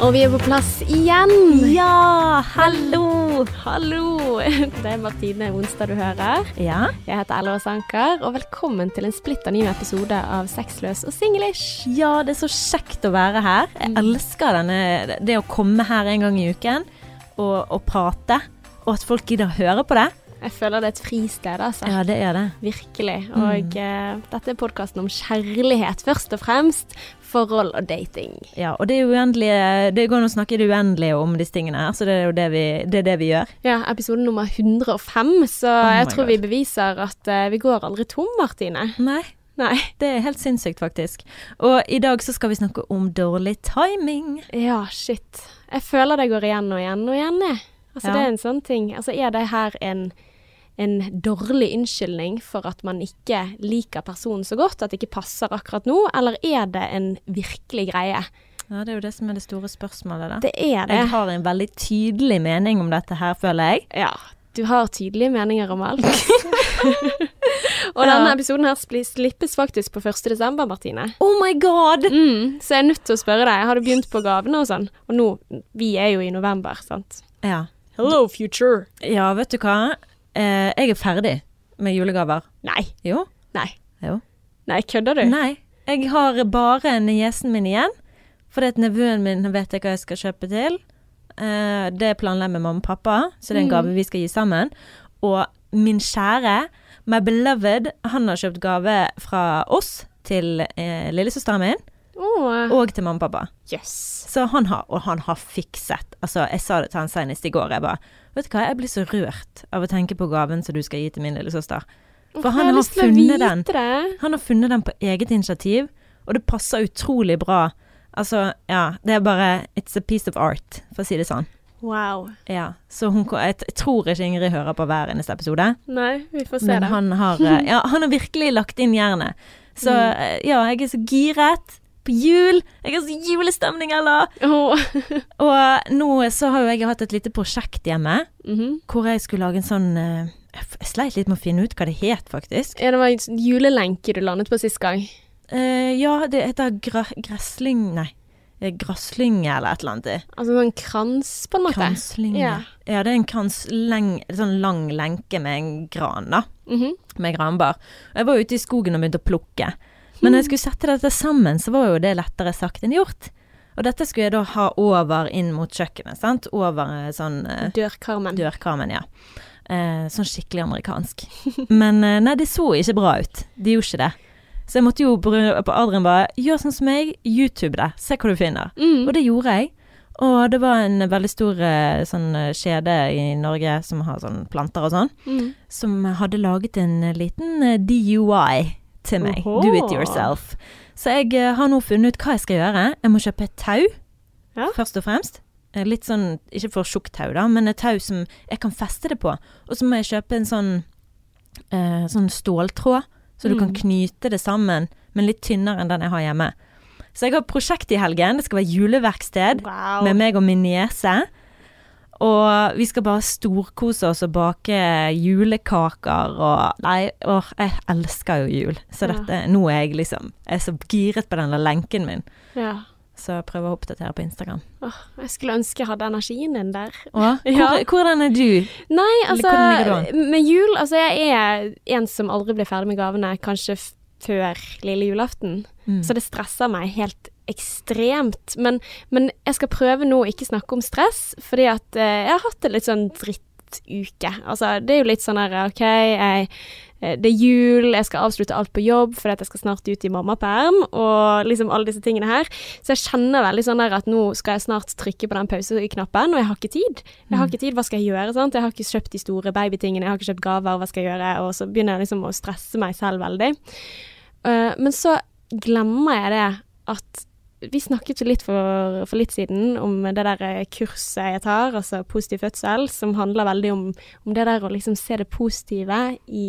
Og vi er på plass igjen. Ja, hallo! Hallo! Det er Martine Onsdag du hører. Ja, Jeg heter Ella Sanker, og velkommen til en splitter ny episode av Sexløs og singlish. ja, det er så kjekt å være her. Jeg elsker denne, det å komme her en gang i uken og, og prate, og at folk gidder å høre på det. Jeg føler det er et fristed, altså. Ja, det er det. Virkelig. Og eh, dette er podkasten om kjærlighet, først og fremst. Forhold og dating. Ja, og det er uendelige Det går an å snakke i det uendelige om disse tingene her, så det er jo det vi, det er det vi gjør. Ja, episode nummer 105, så Oh jeg tror God. vi beviser at uh, vi går aldri tom, Martine. Nei, Nei. det er helt sinnssykt, faktisk. Og i dag så skal vi snakke om dårlig timing. Ja, shit. Jeg føler det går igjen og igjen og igjen, jeg. Altså, Ja. det er en sånn ting. Altså, er det her en, en dårlig unnskyldning for at man ikke liker personen så godt, at det ikke passer akkurat nå, eller er det en virkelig greie? Ja, det er jo det som er det store spørsmålet, da. Det er det. Jeg har en veldig tydelig mening om dette her, føler jeg. Ja. Du har tydelige meninger om alt. og denne Ja. episoden her slippes faktisk på 1. desember, Martine. Oh my god! Mm, så jeg er nødt til å spørre deg, har du begynt på gavene og sånn? Og nå, vi er jo i november, sant? Ja. Hello, future. Ja, vet du hva? Eh, jeg er ferdig med julegaver. Nei. Jo. Nei. Jo. Nei, kødder du? Nei. Jeg har bare niesen min igjen. Fordi at nevøen min vet jeg hva jeg skal kjøpe til. Eh, det planla jeg med mamma og pappa, så det er en Mm. gave vi skal gi sammen. Og min kjære, my beloved, han har kjøpt gave fra oss til eh, lillesøsteren min, Åh, og til mamma og pappa. Yes. Så han har, og han har fikset. Altså, jeg sa det til han senest i går. Jeg bare Vet du hva, jeg blir så rørt av å tenke på gaven som du skal gi til min lillesøster. For han har funnet den. Han har funnet den på eget initiativ, og det passer utrolig bra. Altså, ja, det er bare It's a piece of art, for å si det sånn. Wow. Ja, så hun, jeg, jeg tror ikke Ingrid hører på hver eneste episode, Nei, vi får se men det. han har, eh, ja, han har virkelig lagt inn jernet. Så Mm. eh, ja, jeg er så giret på jul. Jeg har så julestemning, Ella! Oh. Og nå så har jo jeg hatt et lite prosjekt hjemme, Mhm. hvor jeg skulle lage en sånn eh, Jeg sleit litt med å finne ut hva det het, faktisk. Ja, det var en sånn julelenke du landet på sist gang. Uh, ja, det heter gra gressling... Nei. Grasslinge eller et eller annet. Altså sånn krans, på en måte. Kranslinge. Ja. Ja. det er en krans leng, sånn lang lenke med en gran, da. Mhm. Med granbar. Jeg var ute i skogen og begynte å plukke. Men når jeg skulle sette dette sammen, så var jo det lettere sagt enn gjort. Og dette skulle jeg da ha over inn mot kjøkkenet, sant. Over eh, sånn eh, Dørkarmen. dørkarmen, ja. Eh, sånn skikkelig amerikansk. Men eh, nei, det så ikke bra ut. Det gjorde ikke det. Så jeg måtte jo på Adrian bare gjør sånn som meg, YouTube det, se hva du finner. Mm. Og det gjorde jeg. Og det var en veldig stor eh, sånn eh, kjede i Norge som har sånn planter og sånn, Mm. som hadde laget en liten DUI til meg. Oho. Do it yourself. Så jeg eh, har nå funnet ut hva jeg skal gjøre. Jeg må kjøpe et tau, Ja. først og fremst. Eh, Litt sånn, ikke for tjukt tau, da, men et tau som jeg kan feste det på. Og så må jeg kjøpe en sånn, eh, sånn ståltråd, så du kan Mm. knyte det sammen, men litt tynnere enn den jeg har hjemme. Så jeg har prosjekt i helgen. Det skal være juleverksted Wow. med meg og min niese. Og vi skal bare storkose oss og bake julekaker og Nei, åh, jeg elsker jo jul. Så Ja. Nå er jeg liksom Jeg er så giret på denne lenken min. Ja. Så jeg prøver å oppdatere på Instagram. Åh, jeg skulle ønske jeg hadde energien din der. Hvor, Ja. hvordan er du? Nei, altså Med jul Altså, jeg er en som aldri blir ferdig med gavene, kanskje før lille julaften. Mm. Så det stresser meg helt ekstremt. Men, men jeg skal prøve nå å ikke snakke om stress, fordi at eh, jeg har hatt en litt sånn drittuke. Altså, det er jo litt sånn her OK, jeg, eh, det er jul, jeg skal avslutte alt på jobb fordi at jeg skal snart ut i mammaperm, og liksom alle disse tingene her. Så jeg kjenner veldig sånn der at nå skal jeg snart trykke på den pauseknappen, og jeg har ikke tid. Jeg har ikke tid, hva skal jeg gjøre? sant? Jeg har ikke kjøpt de store babytingene, jeg har ikke kjøpt gaver, hva skal jeg gjøre? Og så begynner jeg liksom å stresse meg selv veldig. Uh, men så glemmer jeg det at vi snakket jo litt for, for litt siden om det der eh, kurset jeg tar, altså positiv fødsel, som handler veldig om, om det der å liksom se det positive i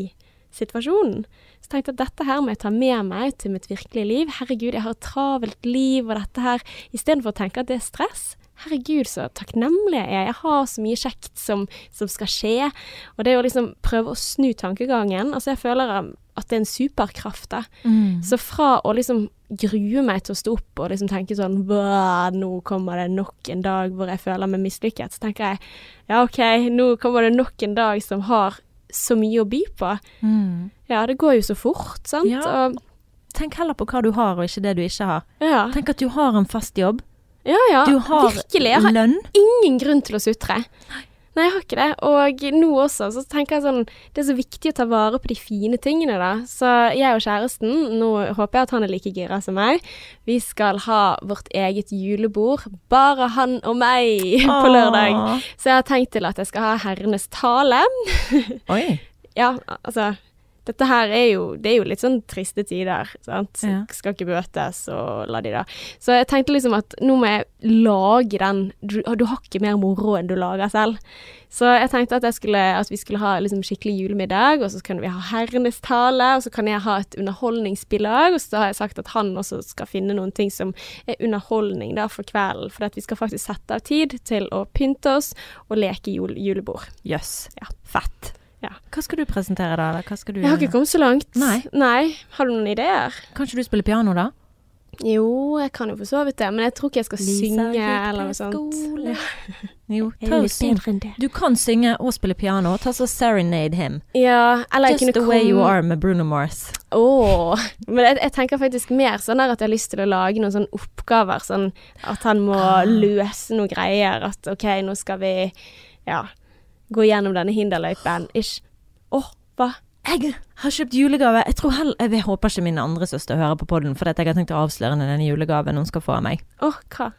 situasjonen. Så tenkte jeg at dette her må jeg ta med meg til mitt virkelige liv. Herregud, jeg har et travelt liv, og dette her Istedenfor å tenke at det er stress. Herregud, så takknemlig jeg er. Jeg har så mye kjekt som, som skal skje. Og det å liksom prøve å snu tankegangen Altså, jeg føler um, at det er en superkraft, da. Mm. Så fra å liksom grue meg til å stå opp og liksom tenke sånn Nå kommer det nok en dag hvor jeg føler meg mislykket. Så tenker jeg ja, OK, nå kommer det nok en dag som har så mye å by på. Mm. Ja, det går jo så fort, sant. Ja. Og Tenk heller på hva du har, og ikke det du ikke har. ja, Tenk at du har en fast jobb. ja, ja Du har virkelig. Jeg har lønn. ingen grunn til å sutre. Nei, jeg har ikke det. Og nå også, så tenker jeg sånn Det er så viktig å ta vare på de fine tingene, da. Så jeg og kjæresten, nå håper jeg at han er like gira som meg, vi skal ha vårt eget julebord. Bare han og meg på lørdag. Så jeg har tenkt til at jeg skal ha herrenes tale. Oi. Ja, altså dette her er jo Det er jo litt sånn triste tider, sant. Ja. Skal ikke bøtes og la de da. Så jeg tenkte liksom at nå må jeg lage den Du, du har ikke mer moro enn du lager selv. Så jeg tenkte at, jeg skulle, at vi skulle ha liksom skikkelig julemiddag, og så kunne vi ha herrenes tale, og så kan jeg ha et underholdningsbilag, og så har jeg sagt at han også skal finne noen ting som er underholdning da for kvelden, for at vi skal faktisk sette av tid til å pynte oss og leke jul, julebord. Jøss. Ja. Fett. Ja. Hva skal du presentere da? Eller hva skal du Jeg har ikke kommet så langt. Nei. Nei. Har du noen ideer? Kan ikke du spille piano, da? Jo, jeg kan jo for så vidt det, men jeg tror ikke jeg skal synge eller noe sånt. Ja. Jo, ta og syng. Du kan synge og spille piano. Ta så serenade him. Ja, eller jeg Just kunne the way you are med Bruno Mars. Oh, men jeg, jeg tenker faktisk mer sånn der at jeg har lyst til å lage noen sånne oppgaver, sånn at han må Ah. løse noen greier, at ok, nå skal vi, ja, gå gjennom denne hinderløypen, ish. Åh, hva? Jeg har kjøpt julegave. Jeg tror heller Jeg håper ikke min andre søster hører på podden, for jeg har tenkt å avsløre henne denne julegaven hun skal få av meg. Åh, hva?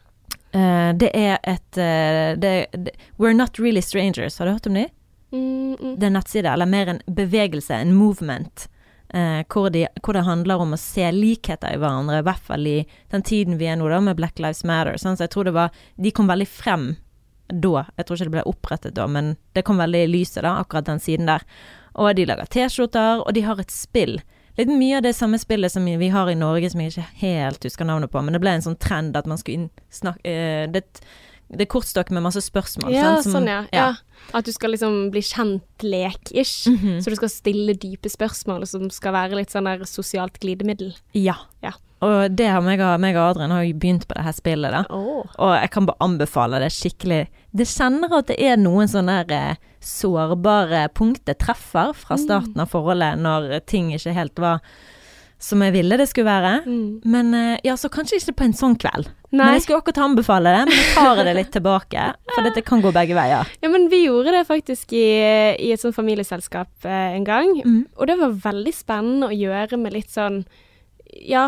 Uh, det er et uh, det, det, We're Not Really Strangers. Har du hørt om dem? Mm, mm. Det er en nettside, eller mer en bevegelse, en movement. eh, hvor, de, hvor det handler om å se likheter i hverandre, i hvert fall i den tiden vi er nå, da, med Black Lives Matter. Sånn, så jeg tror det var De kom veldig frem da. Jeg tror ikke det ble opprettet da, men det kom veldig i lyset, da, akkurat den siden der. Og de lager T-skjorter, og de har et spill. Litt mye av det samme spillet som vi har i Norge, som jeg ikke helt husker navnet på, men det ble en sånn trend at man skulle snakke uh, det, det er kortstokk med masse spørsmål. Ja, som- sånn ja. ja. At du skal liksom bli kjent-lek-ish. Mhm. Så du skal stille dype spørsmål som skal være litt sånn der sosialt glidemiddel. Ja. Ja. Og det har meg og, Adrian har jo begynt på det her spillet, da. Oh. Og jeg kan bare anbefale det skikkelig. Det kjenner at det er noen sånne der, eh, sårbare punkter treffer fra starten av forholdet, når ting ikke helt var som jeg ville det skulle være. Mm. Men eh, ja, så kanskje ikke på en sånn kveld. Nei. Men jeg skulle akkurat anbefale det, men jeg tar det litt tilbake. For dette kan gå begge veier. Ja, men vi gjorde det faktisk i, i et sånt familieselskap eh, en gang. Mm. Og det var veldig spennende å gjøre med litt sånn Ja,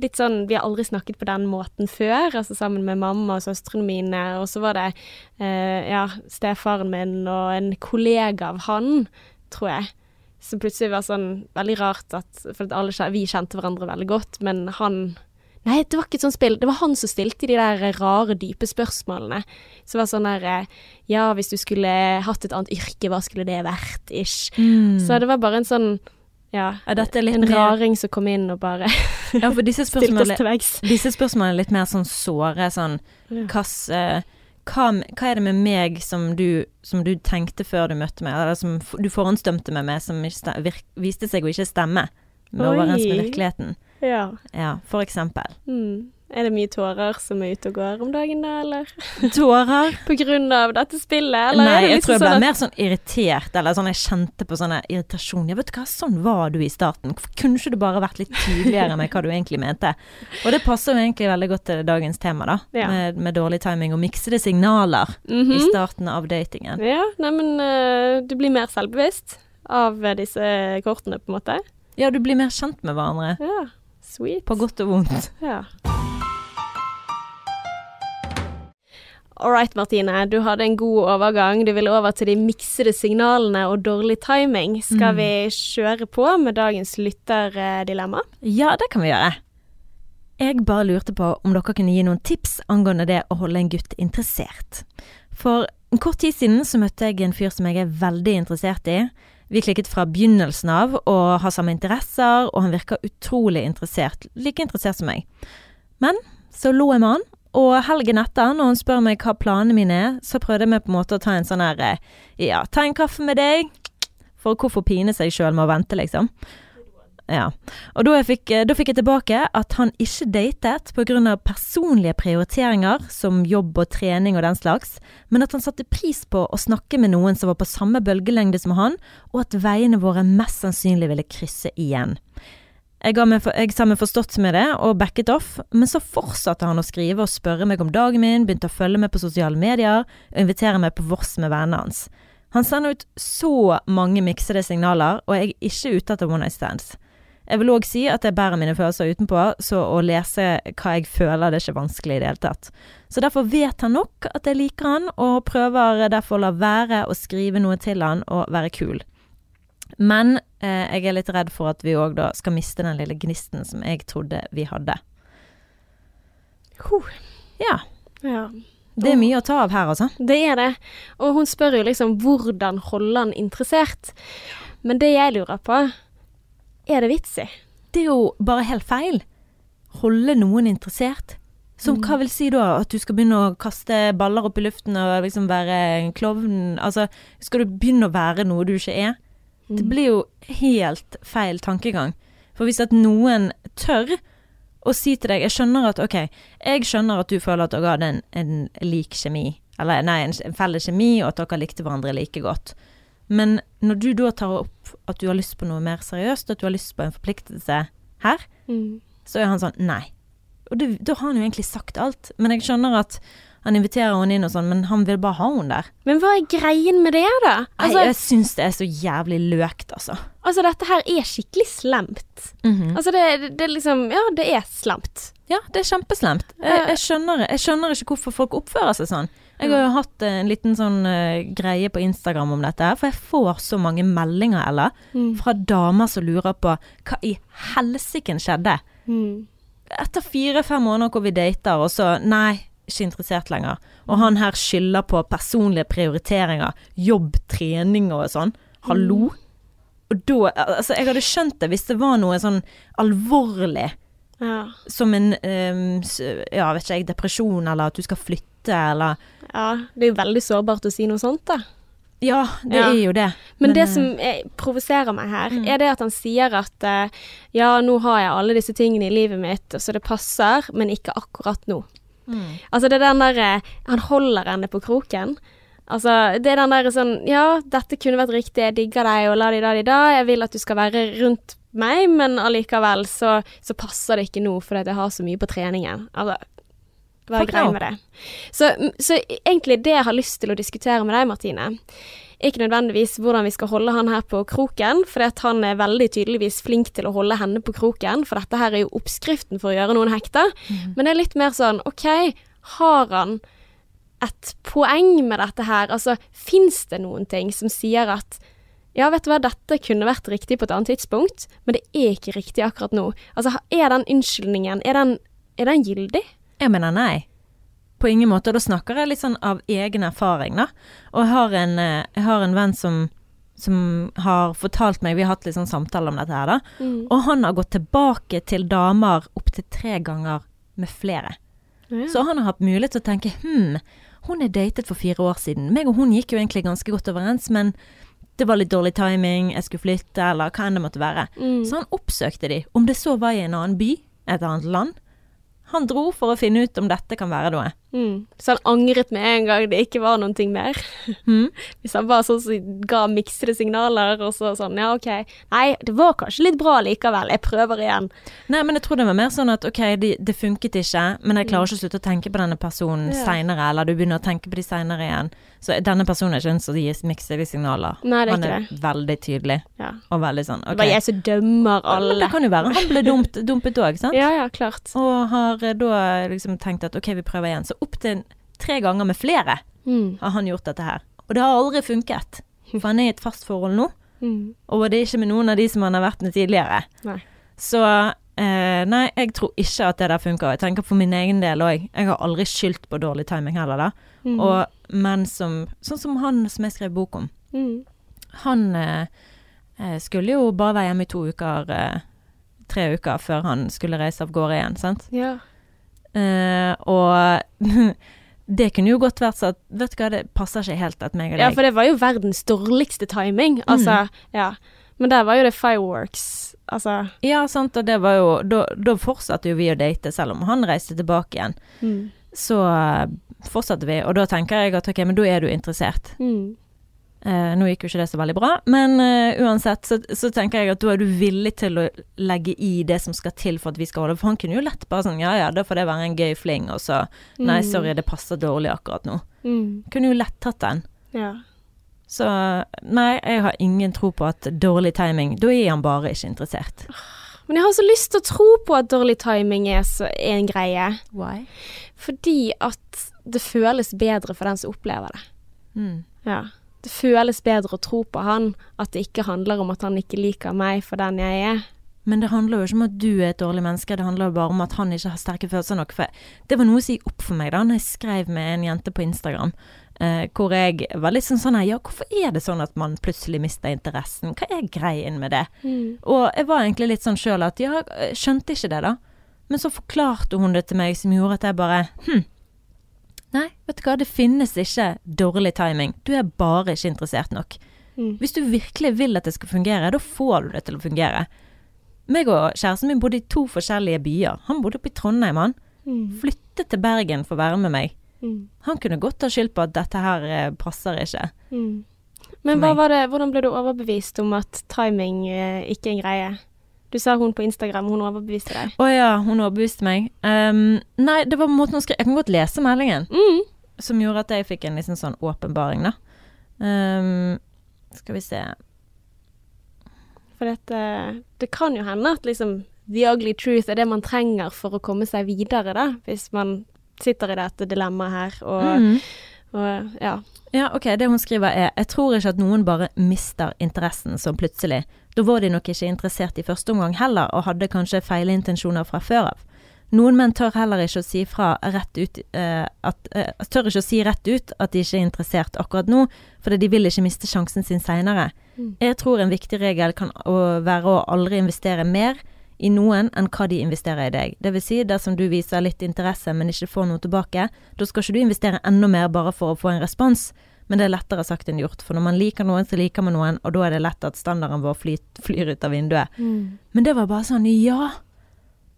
litt sånn Vi har aldri snakket på den måten før, altså sammen med mamma og søstrene mine. Og så var det eh, ja, stefaren min og en kollega av han, tror jeg. Som plutselig var sånn veldig rart at For at alle, vi kjente hverandre veldig godt, men han Nei, det var ikke et sånt spill. Det var han som stilte de der rare, dype spørsmålene. Så det var sånn der Ja, hvis du skulle hatt et annet yrke, hva skulle det vært? Ish. Så det var bare en sånn Ja, Er dette litt en mer- raring som kom inn og bare Ja, for disse stilte oss til veggs. disse spørsmålene er litt mer sånn såre, sånn Ja. hvilken eh, hva, hva er det med meg som du, som du tenkte før du møtte meg, eller som du forhåndsdømte meg med, som virk, viste seg å ikke stemme med overens med virkeligheten? Ja. Ja, for eksempel. Mm. Er det mye tårer som er ute og går om dagen da, eller? Tårer? På grunn av dette spillet, eller? Nei, jeg liksom tror jeg ble sånn at- mer sånn irritert, eller sånn jeg kjente på sånn irritasjon. Ja, vet du hva, sånn var du i starten. Kunne ikke du bare vært litt tydeligere med hva du egentlig mente? Og det passer jo egentlig veldig godt til dagens tema, da. Ja. Med, med dårlig timing og miksede signaler Mhm. i starten av datingen. Ja, nei, men eh, du blir mer selvbevisst av eh, disse kortene, på en måte. Ja, du blir mer kjent med hverandre. Ja, sweet. På godt og vondt. Ja. All right, Martine. Du hadde en god overgang. Du ville over til de miksede signalene og dårlig timing. Skal Mm. vi kjøre på med dagens lytterdilemma? Ja, det kan vi gjøre. Jeg bare lurte på om dere kunne gi noen tips angående det å holde en gutt interessert. For en kort tid siden så møtte jeg en fyr som jeg er veldig interessert i. Vi klikket fra begynnelsen av og har samme interesser, og han virker utrolig interessert, like interessert som meg. Men så lo jeg med han, og helgen etter, når hun spør meg hva planene mine er, så prøvde meg på en måte å ta en sånn her eh, Ja, ta en kaffe med deg. For hvorfor pine seg sjøl med å vente, liksom. Ja. Og da, fikk, da fikk jeg tilbake at han ikke datet pga. personlige prioriteringer som jobb og trening og den slags, men at han satte pris på å snakke med noen som var på samme bølgelengde som han, og at veiene våre mest sannsynlig ville krysse igjen. Jeg, meg, jeg sa meg forstått med det og backet off, men så fortsatte han å skrive og spørre meg om dagen min, begynte å følge med på sosiale medier og invitere meg på vors med vennene hans. Han sender ut så mange miksede signaler, og jeg er ikke ute etter one night stands. Jeg vil òg si at jeg bærer mine følelser utenpå, så å lese hva jeg føler, det er ikke vanskelig i det hele tatt. Så derfor vet han nok at jeg liker han, og prøver derfor å la være å skrive noe til han og være kul. Men eh, jeg er litt redd for at vi òg da skal miste den lille gnisten som jeg trodde vi hadde. Huh. Ja, Ja. det er mye å ta av her, altså. Det er det. Og hun spør jo liksom hvordan holde han interessert. Men det jeg lurer på, er det vits i? Det er jo bare helt feil. Holde noen interessert. Som hva vil si da? At du skal begynne å kaste baller opp i luften og liksom være en klovn? Altså, skal du begynne å være noe du ikke er? Det blir jo helt feil tankegang. For hvis at noen tør å si til deg Jeg skjønner at OK, jeg skjønner at du føler at dere hadde en, en lik kjemi. Eller nei, en, en felles kjemi, og at dere likte hverandre like godt. Men når du da tar opp at du har lyst på noe mer seriøst, at du har lyst på en forpliktelse her, Mm. så er han sånn Nei. Og det, da har han jo egentlig sagt alt. Men jeg skjønner at han inviterer henne inn og sånn, men han vil bare ha henne der. Men hva er greien med det, da? Nei, Altså, jeg syns det er så jævlig løkt, altså. altså dette her er skikkelig slemt. Mhm. Altså, det, det, det er liksom Ja, det er slemt. Ja, det er kjempeslemt. Jeg, jeg, skjønner, jeg skjønner ikke hvorfor folk oppfører seg sånn. Jeg har jo hatt eh, en liten sånn uh, greie på Instagram om dette, for jeg får så mange meldinger, Ella, Mm. fra damer som lurer på hva i helsiken skjedde. Mm. Etter fire-fem måneder hvor vi dater, og så nei, ikke interessert lenger. Og han her skylder på personlige prioriteringer, jobb, trening og sånn. Hallo? Og da Altså, jeg hadde skjønt det hvis det var noe sånn alvorlig Ja. som en um, ja, vet ikke jeg, depresjon, eller at du skal flytte, eller ja. Det er jo veldig sårbart å si noe sånt, da. Ja, det Ja. er jo det. Men, det eh, som provoserer meg her, Mm. er det at han sier at eh, ja, nå har jeg alle disse tingene i livet mitt, så det passer, men ikke akkurat nå. Mm. Altså det er den derre Han holder henne på kroken. Altså, det er den derre sånn Ja, dette kunne vært riktig, jeg digger deg, og la di da di da, jeg vil at du skal være rundt meg, men allikevel så, så passer det ikke nå fordi jeg har så mye på treningen. Altså vær no. med det? Så, så egentlig det jeg har lyst til å diskutere med deg, Martine, ikke nødvendigvis hvordan vi skal holde han her på kroken, for han er veldig tydeligvis flink til å holde henne på kroken, for dette her er jo oppskriften for å gjøre noen hekta. Men det er litt mer sånn, OK, har han et poeng med dette her? Altså, fins det noen ting som sier at ja, vet du hva, dette kunne vært riktig på et annet tidspunkt, men det er ikke riktig akkurat nå. Altså, er den unnskyldningen, er den, er den gyldig? Jeg mener nei. På ingen måte. Og Da snakker jeg litt sånn av egen erfaring, da. Og jeg har en, eh, jeg har en venn som, som har fortalt meg Vi har hatt litt sånn samtale om dette her, da. Mm. Og han har gått tilbake til damer opptil tre ganger med flere. Ja. Så han har hatt mulighet til å tenke hm, hun er datet for fire år siden. Meg og hun gikk jo egentlig ganske godt overens, men det var litt dårlig timing, jeg skulle flytte, eller hva enn det måtte være. Mm. Så han oppsøkte de, om det så var i en annen by, et annet land. Han dro for å finne ut om dette kan være noe. Mm. Så han angret med en gang det ikke var noen ting mer. Mm. Hvis han bare sånn ga miksede signaler, og så sånn, ja, OK. Nei, det var kanskje litt bra likevel, jeg prøver igjen. Nei, men jeg tror det var mer sånn at ok, det, det funket ikke, men jeg klarer ikke å slutte å tenke på denne personen Ja. seinere, eller du begynner å tenke på de seinere igjen. Så denne personen er ikke en som gir miksede signaler. Nei, det er Han er ikke veldig tydelig, Ja. og veldig sånn Det var jeg som dømmer Men alle. det kan jo være han ble dumt, dumpet òg, sant? Ja, ja, klart. Og har eh, da liksom tenkt at ok, vi prøver igjen. Så opptil tre ganger med flere Mm. har han gjort dette her. Og det har aldri funket. For han er i et fast forhold nå, Mm. og det er ikke med noen av de som han har vært med tidligere. Nei. Så eh, nei, jeg tror ikke at det der funker. Jeg tenker for min egen del òg. Jeg har aldri skyldt på dårlig timing heller, da. Mm. Og menn som Sånn som han som jeg skrev bok om. mm. Han eh, eh, skulle jo bare være hjemme i to uker, eh, tre uker, før han skulle reise av gårde igjen, sant. Ja. Eh, og det kunne jo godt vært så at Vet du hva, det passer ikke helt at meg og ja, for det var jo verdens dårligste timing. Altså, ja. Men der var jo det fireworks. Altså Ja, sant, og det var jo Da, da fortsatte jo vi å date, selv om han reiste tilbake igjen. mm. Så eh, fortsatte vi, og da tenker jeg at ok, men da er du interessert. Mm. Eh, nå gikk jo ikke det så veldig bra, men eh, uansett så, så tenker jeg at da er du villig til å legge i det som skal til for at vi skal holde For han kunne jo lett bare sånn ja ja, da får det være en gøy fling, og så nei, Mm. sorry, det passer dårlig akkurat nå. Mm. Kunne jo lett tatt den. Ja. Så nei, jeg har ingen tro på at dårlig timing Da er han bare ikke interessert. Men jeg har så lyst til å tro på at dårlig timing er, så, er en greie. Why? Fordi at det føles bedre for den som opplever det. Mm. Ja. Det føles bedre å tro på han, at det ikke handler om at han ikke liker meg for den jeg er. Men det handler jo ikke om at du er et dårlig menneske, det handler jo bare om at han ikke har sterke følelser nok. For det var noe som gikk opp for meg da når jeg skrev med en jente på Instagram, eh, hvor jeg var litt sånn sånn her Ja, hvorfor er det sånn at man plutselig mister interessen? Hva er greien med det? Og jeg var egentlig litt sånn sjøl at ja, jeg skjønte ikke det, da. Men så forklarte hun det til meg som gjorde at jeg bare hm. Nei, vet du hva, det finnes ikke dårlig timing. Du er bare ikke interessert nok. Mm. Hvis du virkelig vil at det skal fungere, da får du det til å fungere. Meg og kjæresten min bodde i to forskjellige byer. Han bodde oppe i Trondheim, han. Mm. Flyttet til Bergen for å være med meg. Mm. Han kunne godt ha skyld på at dette her eh, passer ikke. Mm. Men det, hvordan ble du overbevist om at timing eh, ikke er en greie? Du sa hun på Instagram, hun overbeviste deg. Å ja, hun overbeviste meg. Um, nei, det var måten hun skrev Jeg kan godt lese meldingen. Mm. Som gjorde at jeg fikk en liksom sånn åpenbaring, da. Um, skal vi se For dette, det kan jo hende at liksom the ugly truth er det man trenger for å komme seg videre, da. Hvis man sitter i dette dilemmaet her og, mm. og ja. Ja, ok, det hun skriver er Jeg tror ikke at noen bare mister interessen sånn plutselig. Da var de nok ikke interessert i første omgang heller, og hadde kanskje feilintensjoner fra før av. Noen menn tør heller ikke å si fra rett ut eh, at, eh, Tør ikke å si rett ut at de ikke er interessert akkurat nå, fordi de vil ikke miste sjansen sin seinere. Mm. Jeg tror en viktig regel kan å være å aldri investere mer i noen enn hva de investerer i deg. Det vil si, dersom du viser litt interesse, men ikke får noe tilbake, da skal ikke du investere enda mer bare for å få en respons, men det er lettere sagt enn gjort. For når man liker noen, så liker man noen, og da er det lett at standarden vår flyt, flyr ut av vinduet. Men det var bare sånn, ja.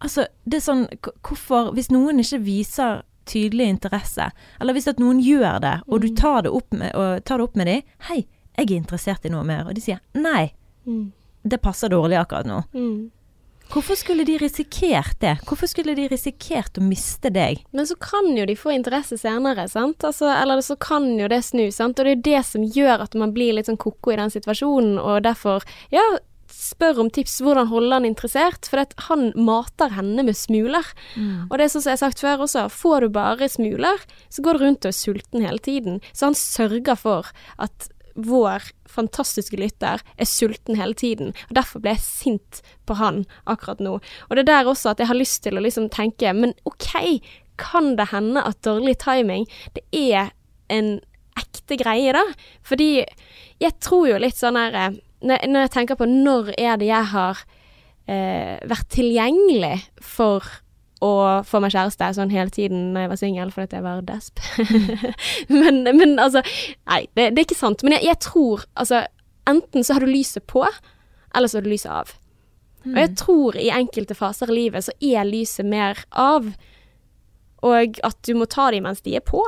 Altså, det er sånn, hvorfor Hvis noen ikke viser tydelig interesse, eller hvis at noen gjør det, og du tar det opp med, tar det opp med dem 'Hei, jeg er interessert i noe mer', og de sier 'nei, Mm. det passer dårlig akkurat nå'. Mm. Hvorfor skulle de risikert det? Hvorfor skulle de risikert å miste deg? Men så kan jo de få interesse senere, sant? Altså, eller så kan jo det snu, sant? Og det er jo det som gjør at man blir litt sånn ko-ko i den situasjonen, og derfor, ja, spør om tips hvordan holde han interessert, for han mater henne med smuler. Og det er sånn som jeg har sagt før også, får du bare smuler, så går du rundt og er sulten hele tiden. Så han sørger for at vår fantastiske lytter er sulten hele tiden, og derfor ble jeg sint på han akkurat nå. Og det er der også at jeg har lyst til å liksom tenke, men ok, kan det hende at dårlig timing, det er en ekte greie da? Fordi jeg tror jo litt sånn her, eh, når, jeg tenker på når er det jeg har eh, vært tilgjengelig for å få meg kjæreste sånn hele tiden når jeg var singel fordi jeg var desp. men, men altså Nei, det, det er ikke sant. Men jeg, jeg tror altså Enten så har du lyset på, eller så har du lyset av. Og jeg tror i enkelte faser i livet så er lyset mer av, og at du må ta dem mens de er på.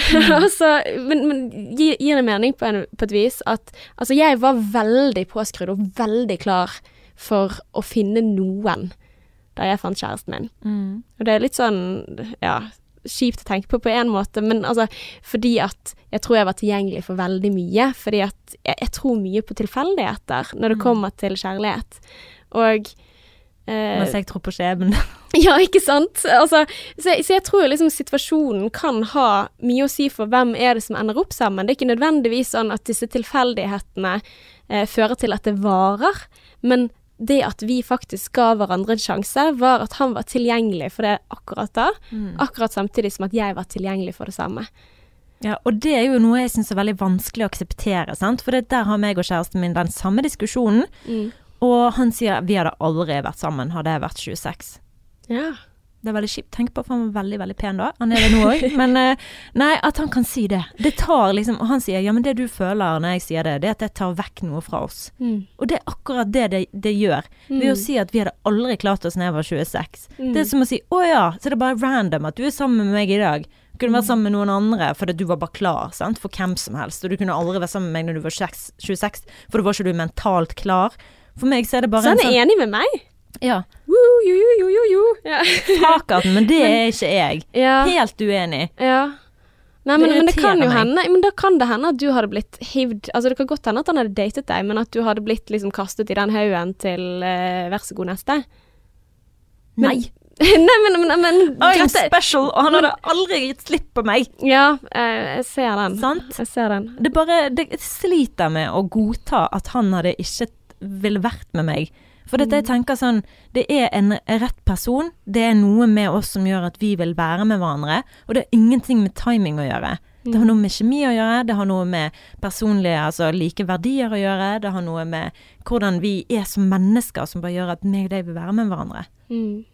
altså, men, men gir, gi det mening på, en, på et vis at altså jeg var veldig påskrudd og veldig klar for å finne noen da jeg fant kjæresten min. Mm. Og det er litt sånn, ja, kjipt å tenke på på en måte, men altså fordi at jeg tror jeg var tilgjengelig for veldig mye. Fordi at jeg, jeg tror mye på tilfeldigheter når det Mm. kommer til kjærlighet. Og Uh, Mens jeg tror på skjebnen. ja, ikke sant? Altså, så, så jeg tror liksom situasjonen kan ha mye å si for hvem er det som ender opp sammen. Det er ikke nødvendigvis sånn at disse tilfeldighetene uh, fører til at det varer, men det at vi faktisk ga hverandre en sjanse, var at han var tilgjengelig for det akkurat da, akkurat samtidig som at jeg var tilgjengelig for det samme. Ja, og det er jo noe jeg syns er veldig vanskelig å akseptere, sant. For det, der har meg og kjæresten min den samme diskusjonen, og han sier vi hadde aldri vært sammen hadde jeg vært 26. Ja. Det er veldig kjipt Tenk på, for han var veldig, veldig pen da. Han er det nå òg. Men eh, nei, at han kan si det. Det tar liksom Og han sier ja, men det du føler når jeg sier det, det er at det tar vekk noe fra oss. Mm. Og det er akkurat det det, det gjør. Ved å si at vi hadde aldri klart oss når jeg var 26. Mm. Det er som å si å ja, så det er bare random at du er sammen med meg i dag. Du kunne vært sammen med noen andre fordi du var bare klar sant? for hvem som helst. Og du kunne aldri vært sammen med meg når du var 26, 26 for da var ikke du mentalt klar. For meg så er det bare Så han er sånn enig med meg? Ja, Woo, jo, jo, jo, jo. Ja. Akaten, men det er ikke jeg. ja. Helt uenig. ja. Nei, men, Det men det kan jo hende Men da kan det hende at du hadde blitt hivd Altså, det kan godt hende at han hadde datet deg, men at du hadde blitt liksom kastet i den haugen til uh, vær så god neste. Men- Nei. Nei, men, men, men I'm dette, special, og han hadde aldri gitt slipp på meg. Ja, eh, jeg ser den. Sant? Jeg ser den. Det bare det sliter med å godta at han hadde ikke ville vært med meg. For dette jeg tenker sånn Det er en rett person. Det er noe med oss som gjør at vi vil være med hverandre. Og det har ingenting med timing å gjøre. Det har noe med kjemi å gjøre, det har noe med personlige, altså like verdier å gjøre. Det har noe med hvordan vi er som mennesker som bare gjør at meg og deg vil være med hverandre. Mm.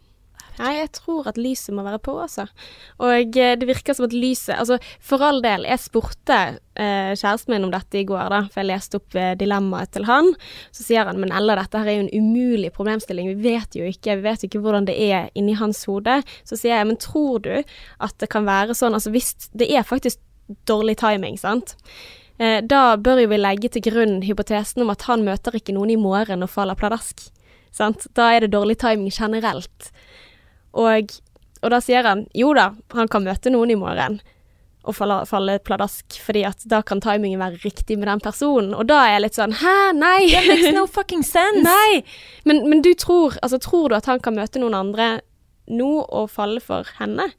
Nei, jeg tror at lyset må være på, altså. Og eh, det virker som at lyset Altså, for all del, jeg spurte eh, kjæresten min om dette i går, da, for jeg leste opp eh, dilemmaet til han. Så sier han men Ella, dette her er jo en umulig problemstilling, vi vet jo ikke, vi vet jo ikke hvordan det er inni hans hode. Så sier jeg, men tror du at det kan være sånn, altså hvis Det er faktisk dårlig timing, sant? Eh, da bør jo vi legge til grunn hypotesen om at han møter ikke noen i morgen og faller pladask. Sant? Da er det dårlig timing generelt. Og, og da sier han jo da, han kan møte noen i morgen og falle, falle pladask, fordi at da kan timingen være riktig med den personen. Og da er jeg litt sånn hæ, nei! That makes no fucking sense! nei! Men, men du tror, altså tror du at han kan møte noen andre nå og falle for henne?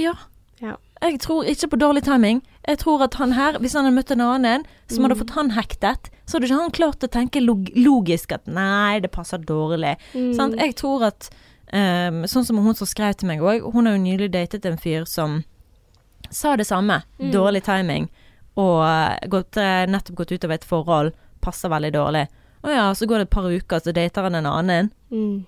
Ja. Ja. Jeg tror ikke på dårlig timing. Jeg tror at han her, hvis han hadde møtt en annen som hadde fått han hektet, så hadde ikke han klart å tenke log logisk at nei, det passer dårlig. Mm. Sant? Jeg tror at ehm, Sånn som hun som skrev til meg òg, hun har jo nylig datet en fyr som sa det samme. Mm. Dårlig timing. Og eh, gått, eh, nettopp gått ut av et forhold. Passer veldig dårlig. Å ja, så går det et par uker, så dater han en annen. Mm.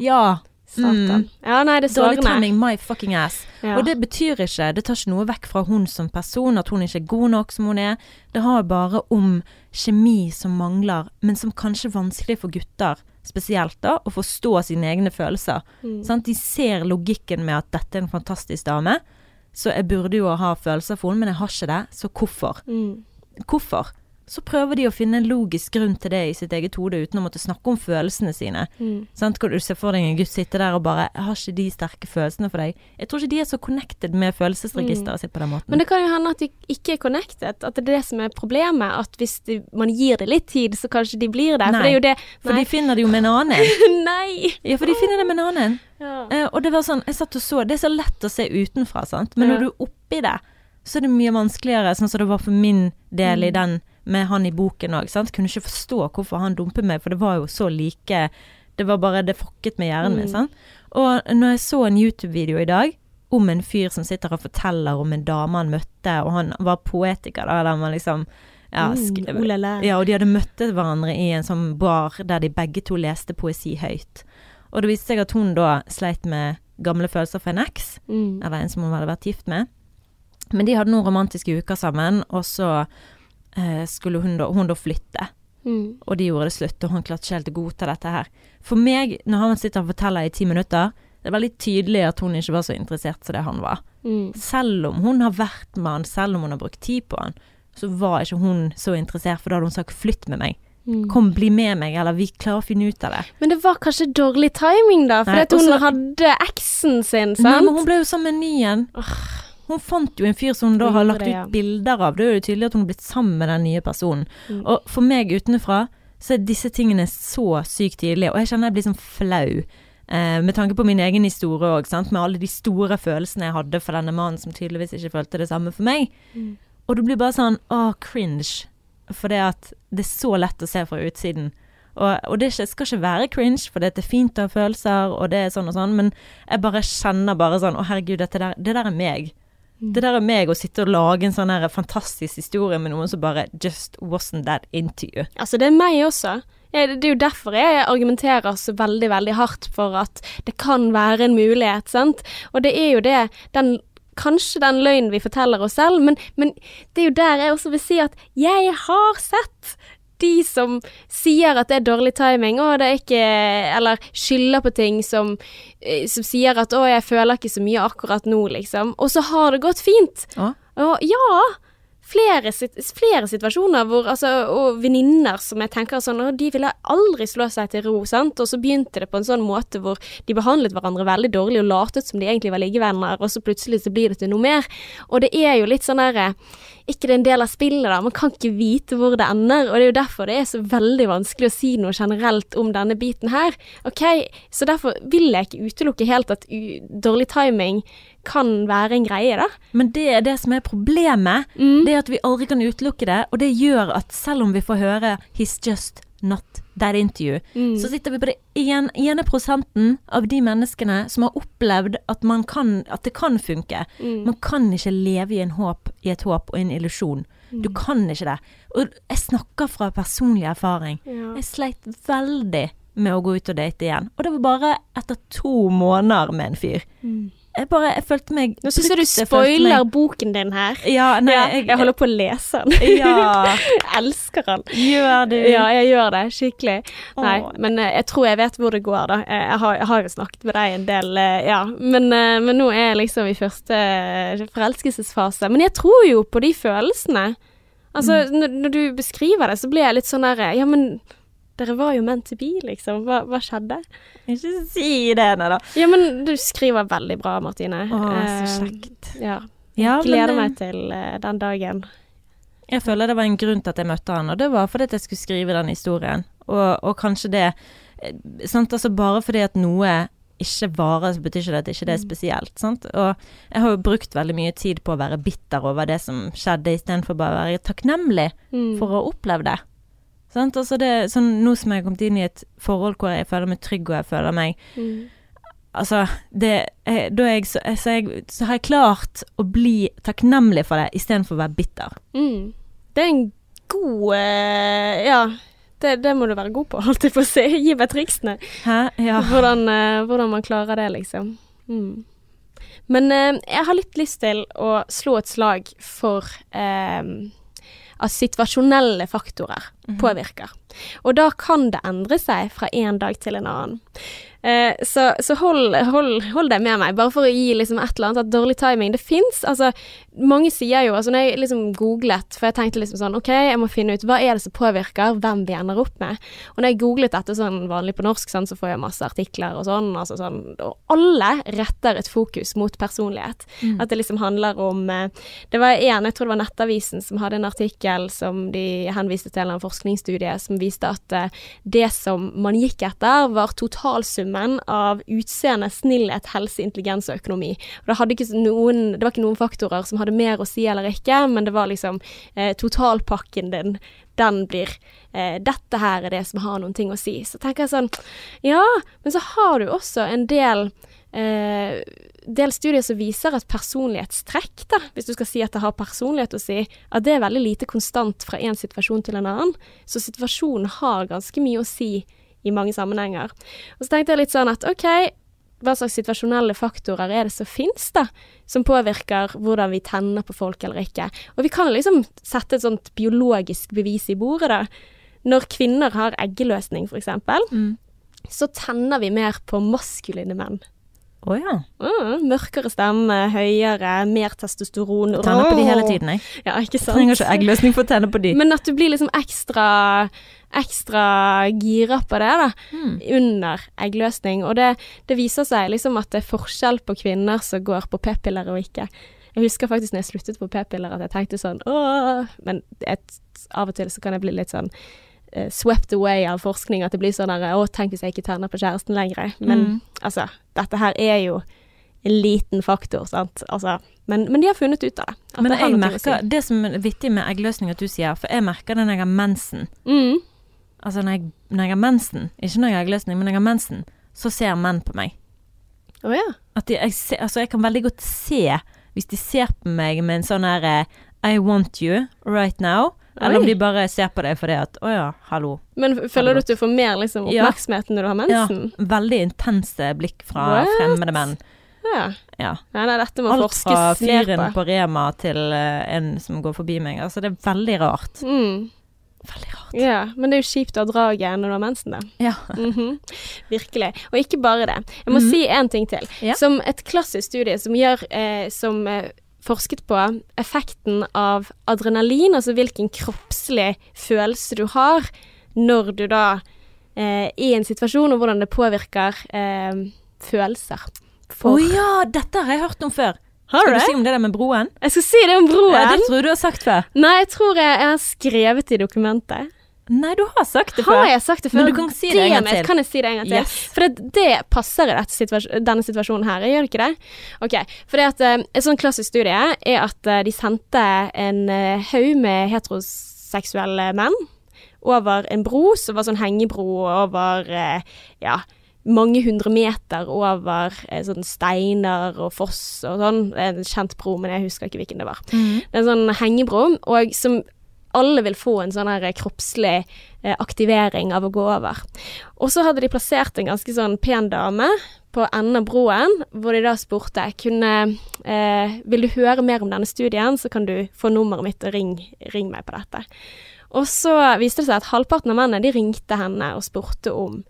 Ja. Satan. Mm. Ja, nei, det er Dårlig timing, my fucking ass. Ja. Og det betyr ikke, det tar ikke noe vekk fra hun som person, at hun ikke er god nok som hun er. Det har bare om kjemi som mangler, men som kanskje er vanskelig for gutter, spesielt da, å forstå sine egne følelser. Mm. Sant? De ser logikken med at dette er en fantastisk dame, så jeg burde jo ha følelser for henne, men jeg har ikke det, så hvorfor? Mm. Hvorfor? Så prøver de å finne en logisk grunn til det i sitt eget hode, uten å måtte snakke om følelsene sine. Mm. Sant? Kan du se for deg en gutt sitte der og bare har ikke de sterke følelsene for deg. Jeg tror ikke de er så connected med følelsesregisteret sitt på den måten. Men det kan jo hende at de ikke er connected, at det er det som er problemet. At hvis de, man gir det litt tid, så kanskje de blir det. Nei. For det er jo det for Nei. de finner det jo med en annen. Nei! Ja, for de finner det med en annen. Ja. Uh, og det var sånn, jeg satt og så Det er så lett å se utenfra, sant. Men Ja. når du er oppi det, så er det mye vanskeligere, sånn som det var for min del Mm. i den med han i boken òg. Kunne ikke forstå hvorfor han dumpet meg, for det var jo så like Det var bare Det fokket med hjernen min, Mm. sant. Og når jeg så en YouTube-video i dag om en fyr som sitter og forteller om en dame han møtte, og han var poetiker, da, der man liksom ja, Mm, ja, og de hadde møtt hverandre i en sånn bar der de begge to leste poesi høyt. Og det viste seg at hun da sleit med gamle følelser for en eks, Mm. eller en som hun hadde vært gift med. Men de hadde noen romantiske uker sammen, og så skulle hun da, hun da flytte. Mm. Og de gjorde det slutt, og han klarte ikke helt å godta dette her. For meg, når han sitter og forteller i ti minutter, det er veldig tydelig at hun ikke var så interessert som det han var. Mm. Selv om hun har vært med han, selv om hun har brukt tid på han, så var ikke hun så interessert, for da hadde hun sagt 'flytt med meg'. Mm. Kom, bli med meg, eller vi klarer å finne ut av det. Men det var kanskje dårlig timing, da. Fordi hun hadde eksen sin, Nei, men hun ble jo sammen med en ny en. Hun fant jo en fyr som hun da har lagt det, ja. ut bilder av. Da er jo tydelig at hun har blitt sammen med den nye personen. Mm. Og for meg utenfra så er disse tingene så sykt tidlig, og jeg kjenner jeg blir sånn flau. Eh, med tanke på min egen historie òg, med alle de store følelsene jeg hadde for denne mannen som tydeligvis ikke følte det samme for meg. Mm. Og du blir bare sånn åh, cringe. For det at det er så lett å se fra utsiden. Og, og det skal ikke være cringe, for det er fint å ha følelser, og det er sånn og sånn, men jeg bare kjenner bare sånn Å, herregud, dette der, det der er meg. Mm. Det der er meg å sitte og lage en sånn her fantastisk historie med noen som bare just wasn't that into you. Altså, det er meg også. Det er jo derfor jeg argumenterer så veldig, veldig hardt for at det kan være en mulighet, sant. Og det er jo det, den Kanskje den løgnen vi forteller oss selv, men, men det er jo der jeg også vil si at jeg har sett de som sier at det er dårlig timing, og det er ikke Eller skylder på ting som, eh, som sier at 'å, jeg føler ikke så mye akkurat nå', liksom. Og så har det gått fint. Å? Og ja, flere, flere situasjoner hvor altså, Og venninner som jeg tenker sånn Og De ville aldri slå seg til ro, sant. Og så begynte det på en sånn måte hvor de behandlet hverandre veldig dårlig og latet som de egentlig var liggevenner, og så plutselig så blir det til noe mer. Og det er jo litt sånn derre ikke det er en del av spillet, da. Man kan ikke vite hvor det ender. Og det er jo derfor det er så veldig vanskelig å si noe generelt om denne biten her. Ok, Så derfor vil jeg ikke utelukke helt at dårlig timing kan være en greie, da. Men det er det som er problemet. Mm. Det er at vi aldri kan utelukke det, og det gjør at selv om vi får høre 'he's just not that you', Mm. så sitter vi på det ene, ene prosenten av de menneskene som har opplevd at, man kan, at det kan funke. Mm. Man kan ikke leve i, en håp, i et håp og en illusjon. Du kan ikke det. Og jeg snakker fra personlig erfaring. Ja. Jeg sleit veldig med å gå ut og date igjen. Og det var bare etter to måneder med en fyr. Jeg bare, jeg følte meg Mm. Nå syns jeg du spoiler meg- boken din her. Ja, nei, ja, jeg, jeg holder på å lese den. Ja, jeg elsker den. gjør du. Ja, jeg gjør det. Skikkelig. Nei, men eh, jeg tror jeg vet hvor det går, da. Jeg har, jeg har jo snakket med deg en del, eh, ja. Men, eh, men nå er jeg liksom i første forelskelsesfase. Men jeg tror jo på de følelsene. Altså, når, når du beskriver det, så blir jeg litt sånn der Ja, men dere var jo meant to be, liksom. Hva, hva skjedde? Ikke si det, nei da. Ja, men du skriver veldig bra, Martine. Å, så kjekt. kjekt. Ja. Ja, Gleder men, eh, meg til uh, den dagen. Jeg føler det var en grunn til at jeg møtte han, og det var fordi at jeg skulle skrive den historien. Og, og kanskje det eh, sant? Altså Bare fordi at noe ikke varer, så betyr ikke det at ikke det er spesielt. Sant? Og jeg har jo brukt veldig mye tid på å være bitter over det som skjedde, istedenfor bare å være takknemlig Mm. for å ha opplevd det. Sant? Altså det sånn, nå som jeg har kommet inn i et forhold hvor jeg føler meg trygg, og jeg føler meg Mm. Altså, det, jeg, jeg så, så, jeg, så har jeg klart å bli takknemlig for det, istedenfor å være bitter. Mm. Det er en god uh, Ja, det, det må du være god på, holdt jeg på å si. Gi meg triksene. Ja. Hvordan, uh, hvordan man klarer det, liksom. Mm. Men uh, jeg har litt lyst til å slå et slag for at situasjonelle faktorer påvirker. Og da kan det endre seg fra en dag til en annen. Eh, så så hold, hold, hold det med meg, bare for å gi liksom et eller annet at dårlig timing Det fins. Altså, mange sier jo altså Når jeg liksom googlet, for jeg tenkte liksom sånn OK, jeg må finne ut hva er det som påvirker hvem vi ender opp med. Og når jeg googlet dette sånn vanlig på norsk, sånn, så får jeg masse artikler og sånn. Altså sånn og alle retter et fokus mot personlighet. At det liksom handler om eh, Det var en, jeg tror det var Nettavisen, som hadde en artikkel som de henviste til en forskningsstudie som viste at eh, det som man gikk etter, var totalsummen av utseende, snillhet, helse, intelligens og økonomi. Og det, noen, det var ikke noen faktorer som hadde mer å si eller ikke, men det var liksom eh, totalpakken din. Den blir eh, Dette her er det som har noen ting å si. Så tenker jeg sånn Ja, men så har du også en del eh, del studier som viser at personlighetstrekk, da, hvis du skal si at det har personlighet å si, at det er veldig lite konstant fra en situasjon til en annen. Så situasjonen har ganske mye å si i mange sammenhenger. Og så tenkte jeg litt sånn at OK, hva slags situasjonelle faktorer er det som finnes, da, som påvirker hvordan vi tenner på folk eller ikke? Og vi kan liksom sette et sånt biologisk bevis i bordet, da. Når kvinner har eggeløsning, eksempel, Mm. så tenner vi mer på maskuline menn. Å ja. Mm, mørkere stemme, høyere, mer testosteron. Tenner på de hele tiden, jeg. Ja, ikke sant? Trenger ikke eggløsning for å tenne på de. Men at du blir liksom ekstra ekstra gira på det da, Mm. under eggløsning. Og det, det viser seg liksom at det er forskjell på kvinner som går på p-piller og ikke. Jeg husker faktisk når jeg sluttet på p-piller at jeg tenkte sånn åh, men et, av og til så kan jeg bli litt sånn uh, swept away av forskning, at det blir sånn der å, tenk hvis jeg ikke terner på kjæresten lenger. Men Mm. altså, dette her er jo en liten faktor, sant. Altså, men, men de har funnet ut av det. Men det jeg merker, si. det som er vittig med eggløsning at du sier, for jeg merker det når jeg har mensen. Mm. Altså når jeg, når jeg har mensen, ikke når jeg har eggløsning, men når jeg har mensen, så ser menn på meg. Å ja. At de, jeg, ser, altså jeg kan veldig godt se, hvis de ser på meg med en sånn her eh, I want you right now, Eller om de bare ser på deg fordi at å ja, hallo. Men føler du at du får mer liksom, Ja. når du har mensen? Ja, veldig intense blikk fra What? fremmede menn. Ja. Ja. Nei, nei, dette må Alt fra fyren på Rema til uh, en som går forbi meg. Altså, det er veldig rart. Mm. Veldig rart. Ja, men det er jo kjipt å ha draget når du har mensen, da. Ja. Mhm. Virkelig. Og ikke bare det. Jeg må Mhm. si en ting til. Ja. Som et klassisk studie som gjør eh, Som eh, forsket på effekten av adrenalin, altså hvilken kroppslig følelse du har når du da eh, i en situasjon, og hvordan det påvirker eh, følelser. Å ja, dette har jeg hørt om før. Har Skal du si om det der med broen? Jeg skal si det om broen. Ja, det tror du har sagt før. Nei, jeg tror jeg, jeg har skrevet i dokumentet. Nei, du har sagt det før. Har jeg sagt det før? Men du kan si det en gang til. Kan jeg si det en gang til? Yes. For det, det passer i dette situas denne situasjonen her, gjør det ikke det? Ok, for det at eh, En sånn klassisk studie er at eh, de sendte en eh, haug med heteroseksuelle menn over en bro som var sånn hengebro over ja, mange hundre meter over eh, sånn steiner og foss og sånn. Det er en kjent bro, men jeg husker ikke hvilken det var. Mm. Det er en sånn hengebro, og som alle vil få en sånn her kroppslig eh, aktivering av å gå over. Og så hadde de plassert en ganske sånn pen dame på enden av broen, hvor de da spurte kunne eh, Vil du høre mer om denne studien, så kan du få nummeret mitt og ring, ring meg på dette. Og så viste det seg at halvparten av mennene de ringte henne og spurte om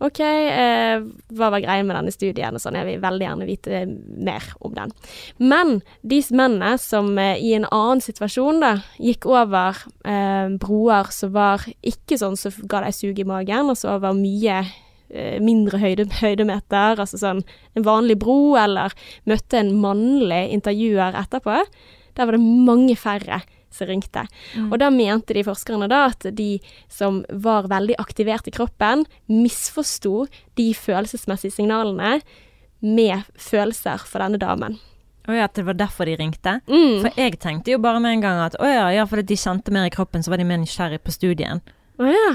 OK, eh, hva var greia med denne studien og sånn, jeg vil veldig gjerne vite mer om den. Men de mennene som eh, i en annen situasjon da, gikk over eh, broer som var ikke sånn som ga deg sug i magen, altså over mye eh, mindre høyde, høydemeter, altså sånn en vanlig bro, eller møtte en mannlig intervjuer etterpå, der var det mange færre som ringte. Mm. Og da mente de forskerne da at de som var veldig aktivert i kroppen, misforsto de følelsesmessige signalene med følelser for denne damen. Å ja, at det var derfor de ringte? Mm. For jeg tenkte jo bare med en gang at å ja, ja, fordi de kjente mer i kroppen, så var de mer nysgjerrig på studien. Å ja.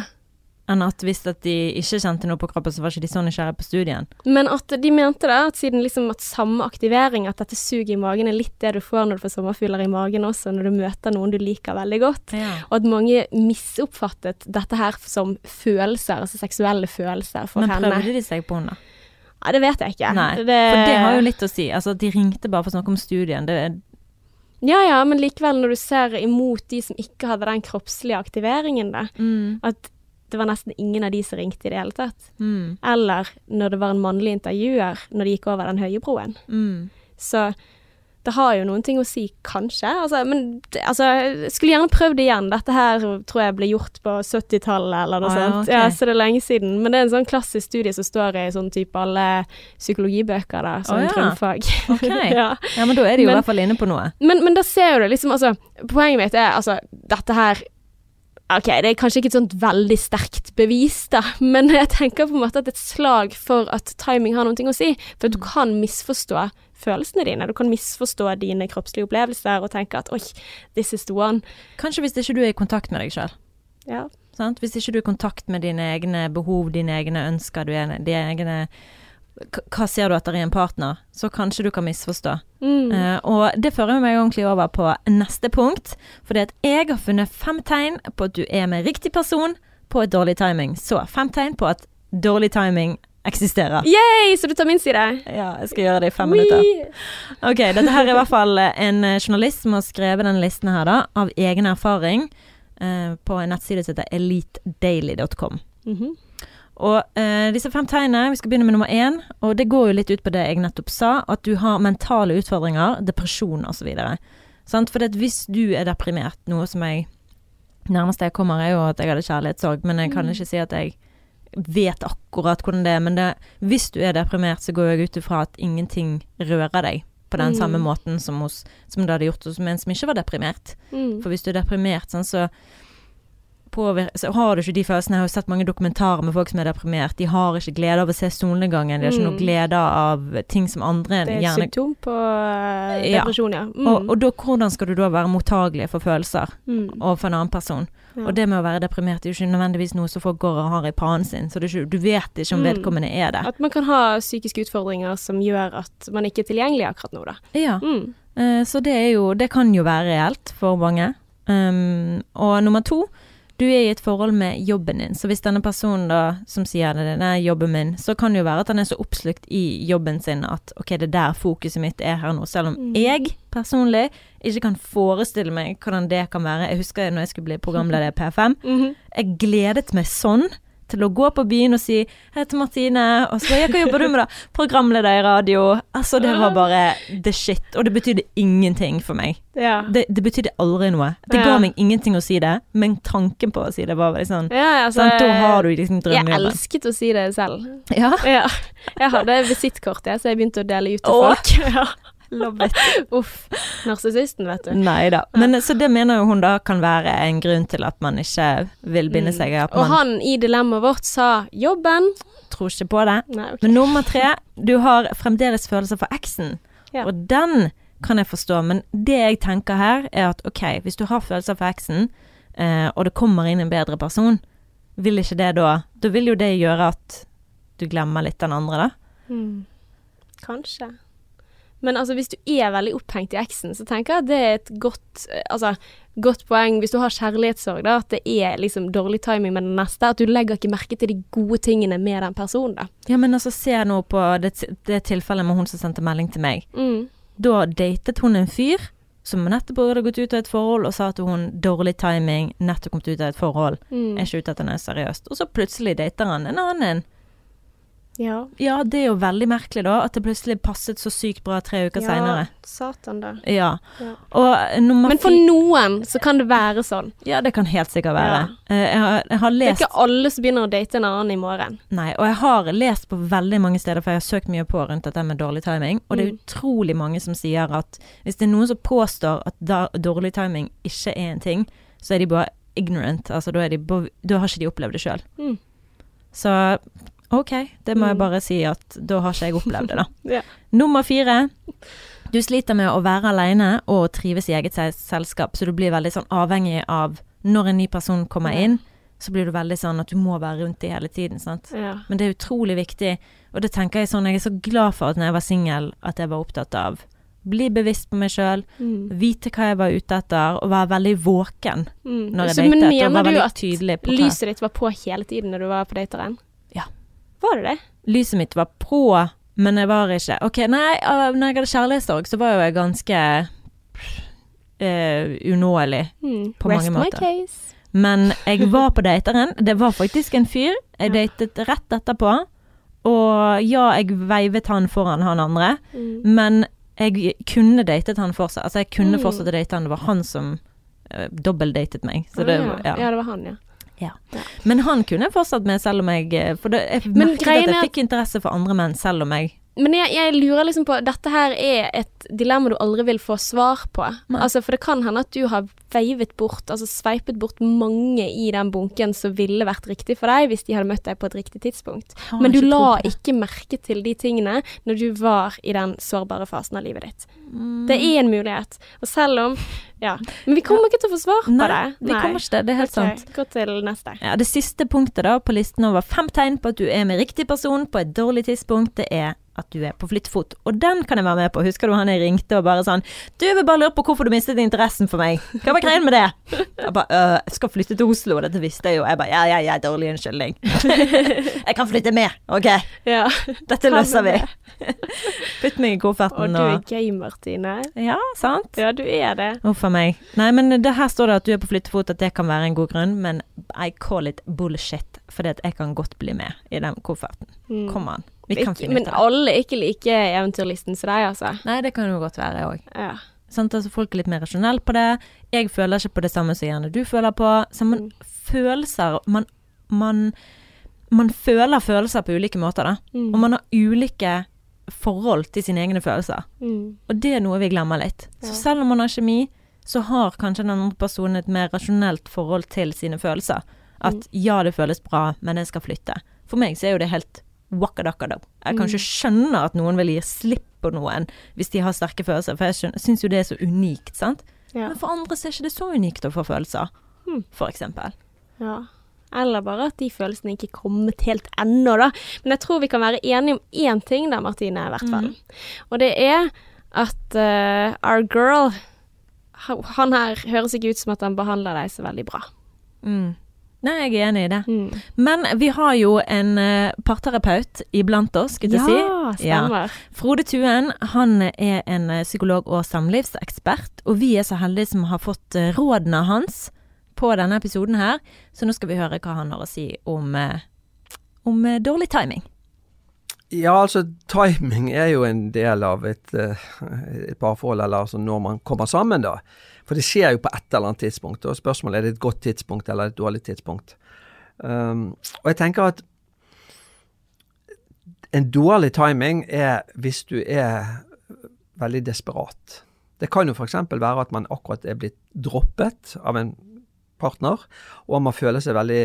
Enn at hvis at de ikke kjente noe på kroppen, så var ikke de så nysgjerrige på studien. Men at de mente da, at siden liksom at samme aktivering, at dette suget i magen er litt det du får når du får sommerfugler i magen også, når du møter noen du liker veldig godt. Ja. Og at mange misoppfattet dette her som følelser, altså seksuelle følelser for Men henne. prøvde de seg på henne? Ja, det vet jeg ikke. Nei, for det har jo litt å si. Altså, de ringte bare for å snakke om studien. Det, Ja ja, men likevel når du ser imot de som ikke hadde den kroppslige aktiveringen, da, mm, at det var nesten ingen av de som ringte i det hele tatt. mm, Eller når det var en mannlig intervjuer når de gikk over den høye broen. mm. Så det har jo noen ting å si, kanskje. Altså, men altså, jeg skulle gjerne prøvd det igjen. Dette her tror jeg ble gjort på 70-tallet eller noe Ah, ja, sånt. ok. Ja, så det er lenge siden. Men det er en sånn klassisk studie som står i sånn type alle psykologibøker, da, som Å, ja. grunnfag. Ok. ja. Ja, men da er de jo Men- i hvert fall inne på noe. Men, men da ser du liksom, altså Poenget mitt er altså Dette her Ok, det er kanskje ikke et sånt veldig sterkt bevis, da, men jeg tenker på en måte at et slag for at timing har noe å si. For du kan misforstå følelsene dine. Du kan misforstå dine kroppslige opplevelser og tenke at oi, this is the one. Kanskje hvis ikke du er i kontakt med deg sjøl. Ja. Sant? Hvis ikke du er i kontakt med dine egne behov, dine egne ønsker, er, dine egne Hva ser du etter i en partner? Så kanskje du kan misforstå. Mm. Uh, og det fører meg ordentlig over på neste punkt. For det at jeg har funnet fem tegn på at du er med riktig person på et dårlig timing. Så fem tegn på at dårlig timing eksisterer. Yay, så du tar min side? Ja, jeg skal gjøre det i fem minutter. Ok, dette her er i hvert fall en eh, journalist som har skrevet denne listen her, da, av egen erfaring, uh, på en nettside som heter elitedaily.com. Mhm. Og eh, disse fem tegnene, vi skal begynne med nummer én, og det går jo litt ut på det jeg nettopp sa, at du har mentale utfordringer, depresjon osv. For hvis du er deprimert, noe som jeg Nærmest jeg kommer, er jo at jeg hadde kjærlighetssorg, men jeg kan Mm. ikke si at jeg vet akkurat hvordan det er. Men det, hvis du er deprimert, så går jeg ut ifra at ingenting rører deg på den Mm. samme måten som, hos, som det hadde gjort hos en som ikke var deprimert. Mm. For hvis du er deprimert, sånn, så, påvir så har du ikke de følelsene. Jeg har jo sett mange dokumentarer med folk som er deprimert. De har ikke glede av å se solnedgangen. De har ikke noe Mm. glede av ting som andre Det er et gjerne symptom på eh, Ja. depresjon, ja. Mm. og, og da, hvordan skal du da være mottagelig for følelser Mm. overfor en annen person? Ja. Og det med å være deprimert er jo ikke nødvendigvis noe som folk går og har i panen sin, så ikke, du vet ikke om Mm. vedkommende er det. At man kan ha psykiske utfordringer som gjør at man ikke er tilgjengelig akkurat nå, da. Ja, Mm. eh, så det er jo Det kan jo være reelt for mange. Um, og nummer to, du er i et forhold med jobben din. Så hvis denne personen da som sier det, det er jobben min, så kan det jo være at han er så oppslukt i jobben sin at ok, det er der fokuset mitt er her nå. Selv om Mm. jeg personlig ikke kan forestille meg hvordan det kan være. Jeg husker når jeg skulle bli programleder i P5. Mhm. Jeg gledet meg sånn til å gå på byen og si 'Hei til Martine', og så 'Ja, hva jobber du med, da?' 'Programleder i radio'. Altså, det var bare the shit. Og det betydde ingenting for meg. Ja. Det, det betydde aldri noe. Det ga meg ingenting å si det, men tanken på å si det var veldig sånn ja, altså? Da har du liksom Jeg elsket å si det selv. Ja. Ja. Jeg hadde visittkort, jeg, så jeg begynte å dele ut til folk. Ja. Love it. Uff. Narsissisten, vet du. Nei da. Men så det mener jo hun da kan være en grunn til at man ikke vil binde seg. Mm. Og han i dilemmaet vårt sa 'jobben'. tror ikke på det. Nei, okay. Men nummer tre, du har fremdeles følelser for eksen. Ja. Og den kan jeg forstå, men det jeg tenker her, er at ok, hvis du har følelser for eksen, eh, og det kommer inn en bedre person, vil ikke det da Da vil jo det gjøre at du glemmer litt den andre, da. Mm. Kanskje. Men altså, hvis du er veldig opphengt i eksen, så tenker jeg at det er et godt, eh, altså, godt poeng hvis du har kjærlighetssorg, da, at det er liksom dårlig timing med den neste. At du legger ikke merke til de gode tingene med den personen, da. Ja, men altså, se nå på det, det tilfellet med hun som sendte melding til meg. Mm. Da datet hun en fyr som nettopp hadde gått ut av et forhold, og sa til hun dårlig timing, nettopp kommet ut av et forhold, Mm. er ikke ute etter noe seriøst. Og så plutselig dater han en annen. Ja. Ja, det er jo veldig merkelig da, at det plutselig passet så sykt bra tre uker ja, seinere. Satan, da. Ja. Ja. Eh, Men for noen så kan det være sånn. Ja, det kan helt sikkert være. Ja. Jeg, har, jeg har Det er ikke alle som begynner å date en annen i morgen. Nei, og jeg har lest på veldig mange steder, for jeg har søkt mye på rundt dette med dårlig timing, og det er Mm. utrolig mange som sier at hvis det er noen som påstår at dårlig timing ikke er en ting, så er de bare ignorant. Altså da, de, da har ikke de opplevd det sjøl. Mm. Så OK, det må jeg Mm. bare si at da har ikke jeg opplevd det, da. Ja. Nummer fire. Du sliter med å være alene og trives i eget selskap, så du blir veldig sånn avhengig av når en ny person kommer inn, så blir du veldig sånn at du må være rundt dem hele tiden, sant. Ja. Men det er utrolig viktig, og det tenker jeg sånn, jeg er så glad for at når jeg var singel, at jeg var opptatt av bli bevisst på meg sjøl, Mm. vite hva jeg var ute etter, og være veldig våken Mm. når jeg Så, men datet, og mener være du at lyset ditt var på hele tiden når du var på dateren? Var det det? Lyset mitt var på, men jeg var ikke Ok, nei, når jeg hadde kjærlighetssorg, så var jo jeg ganske uh, unåelig. Mm. På Rest mange my case. Men jeg var på dateren. Det var faktisk en fyr. Jeg datet rett etterpå. Og ja, jeg veivet han foran han andre, Mm. men jeg kunne datet han fortsatt. Altså, jeg kunne Mm. fortsatt å date han. Det var han som uh, dobbeltdatet meg. Så det, ja. ja. ja, det var han, ja. Men han kunne jeg fortsatt med, selv om jeg eh, For det, jeg merket at jeg fikk interesse for andre menn, selv om jeg Men jeg, jeg lurer liksom på Dette her er et dilemma du aldri vil få svar på. Nei. Altså, for det kan hende at du har veivet bort, altså sveipet bort mange i den bunken som ville vært riktig for deg hvis de hadde møtt deg på et riktig tidspunkt. Men du la ikke merke til de tingene når du var i den sårbare fasen av livet ditt. Mm. Det er en mulighet. Og selv om Ja. Men vi kommer ikke til å få svar på Nei, det. vi kommer ikke til det. Det er helt okay. sant. Gå til neste. Ja, det siste punktet da på listen over fem tegn på at du er med riktig person på et dårlig tidspunkt, det er at du er på flyttefot. Og den kan jeg være med på. Husker du han jeg ringte og bare sånn Du, jeg vil bare lure på hvorfor du mistet interessen for meg. Hva var greien med det? Jeg bare øh, jeg skal flytte til Oslo, og dette visste jeg jo. Jeg bare ja, ja, ja, dårlig unnskyldning. jeg kan flytte med, OK. Ja. Dette løser vi. Putt meg i kofferten Og Og du er gamer, Tine. Ja, sant? Ja, du er det. Huff a meg. Nei, men det her står det at du er på flyttefot, at det kan være en god grunn, men I call it bullshit, fordi at jeg kan godt bli med i den kofferten. Mm. Kom an. Ikke, men alle er ikke like eventyrlisten som deg, altså. Nei, det kan jo godt være òg. Ja. Altså folk er litt mer rasjonelle på det. Jeg føler ikke på det samme som gjerne du føler på. Så man Mm. følelser man, man, man føler følelser på ulike måter, da. Mm. Og man har ulike forhold til sine egne følelser. Mm. Og det er noe vi glemmer litt. Ja. Så selv om man har kjemi, så har kanskje den andre personen et mer rasjonelt forhold til sine følelser. At Mm. ja, det føles bra, men jeg skal flytte. For meg så er jo det helt wakkadakkado. Jeg kan Mm. ikke skjønne at noen vil gi slipp på noen hvis de har sterke følelser, for jeg syns jo det er så unikt, sant. Ja. Men for andre så er ikke det så unikt å få følelser, Mm. for eksempel. ja. Eller bare at de følelsene ikke er kommet helt ennå, da. Men jeg tror vi kan være enige om én ting da, Martine, i hvert fall. Mm. Og det er at uh, our girl han her høres ikke ut som at han behandler deg så veldig bra. Mm. Nei, jeg er enig i det. Mm. Men vi har jo en uh, parterapeut iblant oss, skulle jeg Ja, si. Ja. stemmer. Frode Tuen han er en eh, psykolog og samlivsekspert, og vi er så heldige som har fått eh, rådene hans på denne episoden her, så nå skal vi høre hva han har å si om, eh, om eh, dårlig timing. Ja, altså timing er jo en del av et, eh, et parforhold, eller altså når man kommer sammen, da. For det skjer jo på et eller annet tidspunkt, og spørsmålet er det et godt tidspunkt eller et dårlig tidspunkt. Um, og jeg tenker at en dårlig timing er hvis du er veldig desperat. Det kan jo f.eks. være at man akkurat er blitt droppet av en partner, og man føler seg veldig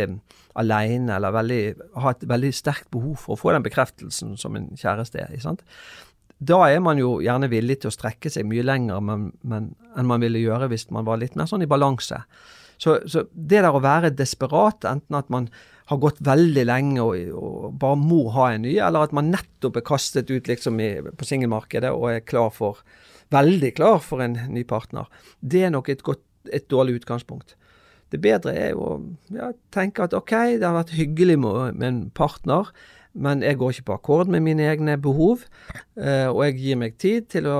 alene, eller veldig, har et veldig sterkt behov for å få den bekreftelsen som en kjæreste er. sant? Da er man jo gjerne villig til å strekke seg mye lenger men, men, enn man ville gjøre hvis man var litt mer sånn i balanse. Så, så det der å være desperat, enten at man har gått veldig lenge og, og bare må ha en ny, eller at man nettopp er kastet ut liksom i, på singelmarkedet og er klar for, veldig klar for en ny partner, det er nok et, godt, et dårlig utgangspunkt. Det bedre er jo å ja, tenke at OK, det har vært hyggelig med, en partner, men jeg går ikke på akkord med mine egne behov, eh, og jeg gir meg tid til å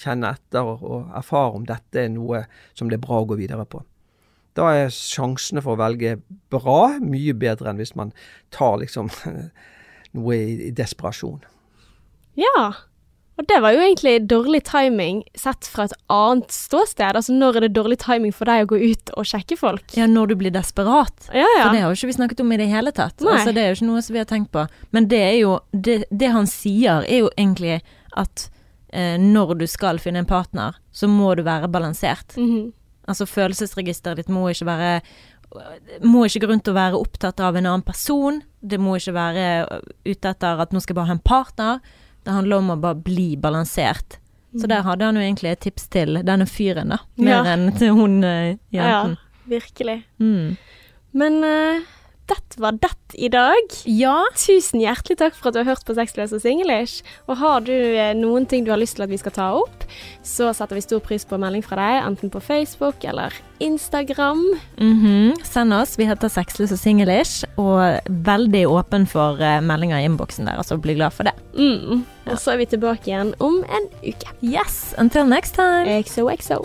kjenne etter og, erfare om dette er noe som det er bra å gå videre på. Da er sjansene for å velge bra mye bedre enn hvis man tar liksom noe i desperasjon. Ja. Og det var jo egentlig dårlig timing sett fra et annet ståsted. Altså når er det dårlig timing for deg å gå ut og sjekke folk? Ja, når du blir desperat. Ja, ja. For det har jo ikke vi snakket om i det hele tatt. Nei. Altså, det er jo ikke noe som vi har tenkt på. Men det er jo Det, det han sier, er jo egentlig at eh, når du skal finne en partner, så må du være balansert. Mhm. Altså følelsesregisteret ditt må ikke være må ikke gå rundt og være opptatt av en annen person. Det må ikke være ute etter at nå skal jeg bare ha en partner. Det handler om å bare bli balansert. Så der hadde han jo egentlig et tips til denne fyren, da. Mer Ja. enn til hun uh, jenten. Ja, virkelig. Mm. Men eh, det var det i dag. Ja. Tusen hjertelig takk for at du har hørt på Sexløs og singlish. Og har du eh, noen ting du har lyst til at vi skal ta opp, så setter vi stor pris på melding fra deg, enten på Facebook eller Instagram. Mhm. Send oss. Vi heter Sexless og Singlish, og veldig åpen for eh, meldinger i innboksen der, altså bli glad for det. Mm. Og så er vi tilbake igjen om en uke. Yes, until next time. XOXO.